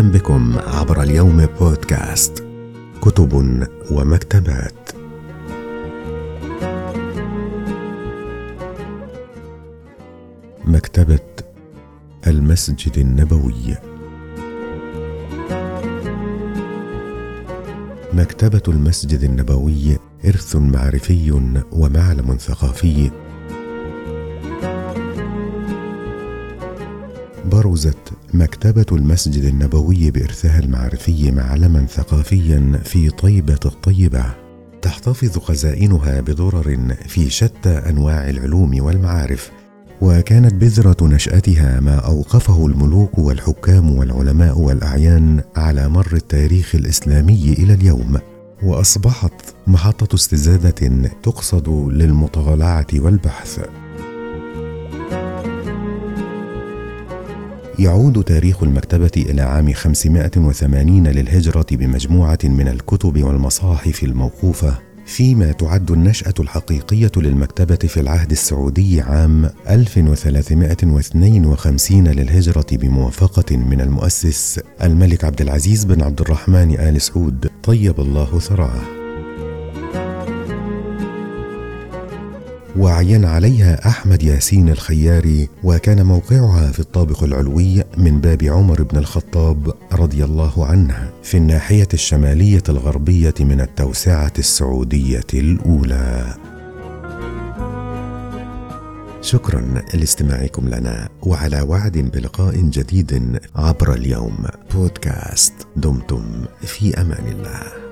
وسهلا بكم عبر اليوم بودكاست كتب ومكتبات. مكتبة المسجد النبوي. مكتبة المسجد النبوي إرث معرفي ومعلم ثقافي. برزت مكتبة المسجد النبوي بإرثها المعرفي معلما ثقافيا في طيبة الطيبة. تحتفظ خزائنها بدرر في شتى أنواع العلوم والمعارف وكانت بذرة نشأتها ما أوقفه الملوك والحكام والعلماء والأعيان على مر التاريخ الإسلامي إلى اليوم. وأصبحت محطة استزادة تقصد للمطالعة والبحث. يعود تاريخ المكتبة إلى عام 580 للهجرة بمجموعة من الكتب والمصاحف الموقوفة فيما تعد النشأة الحقيقية للمكتبة في العهد السعودي عام 1352 للهجرة بموافقة من المؤسس الملك عبد العزيز بن عبد الرحمن آل سعود. طيب الله ثراه. وعين عليها أحمد ياسين الخياري وكان موقعها في الطابق العلوي من باب عمر بن الخطاب رضي الله عنه في الناحية الشمالية الغربية من التوسعة السعودية الأولى. شكرا لاستماعكم لنا وعلى وعد بلقاء جديد عبر اليوم. بودكاست دمتم في أمان الله.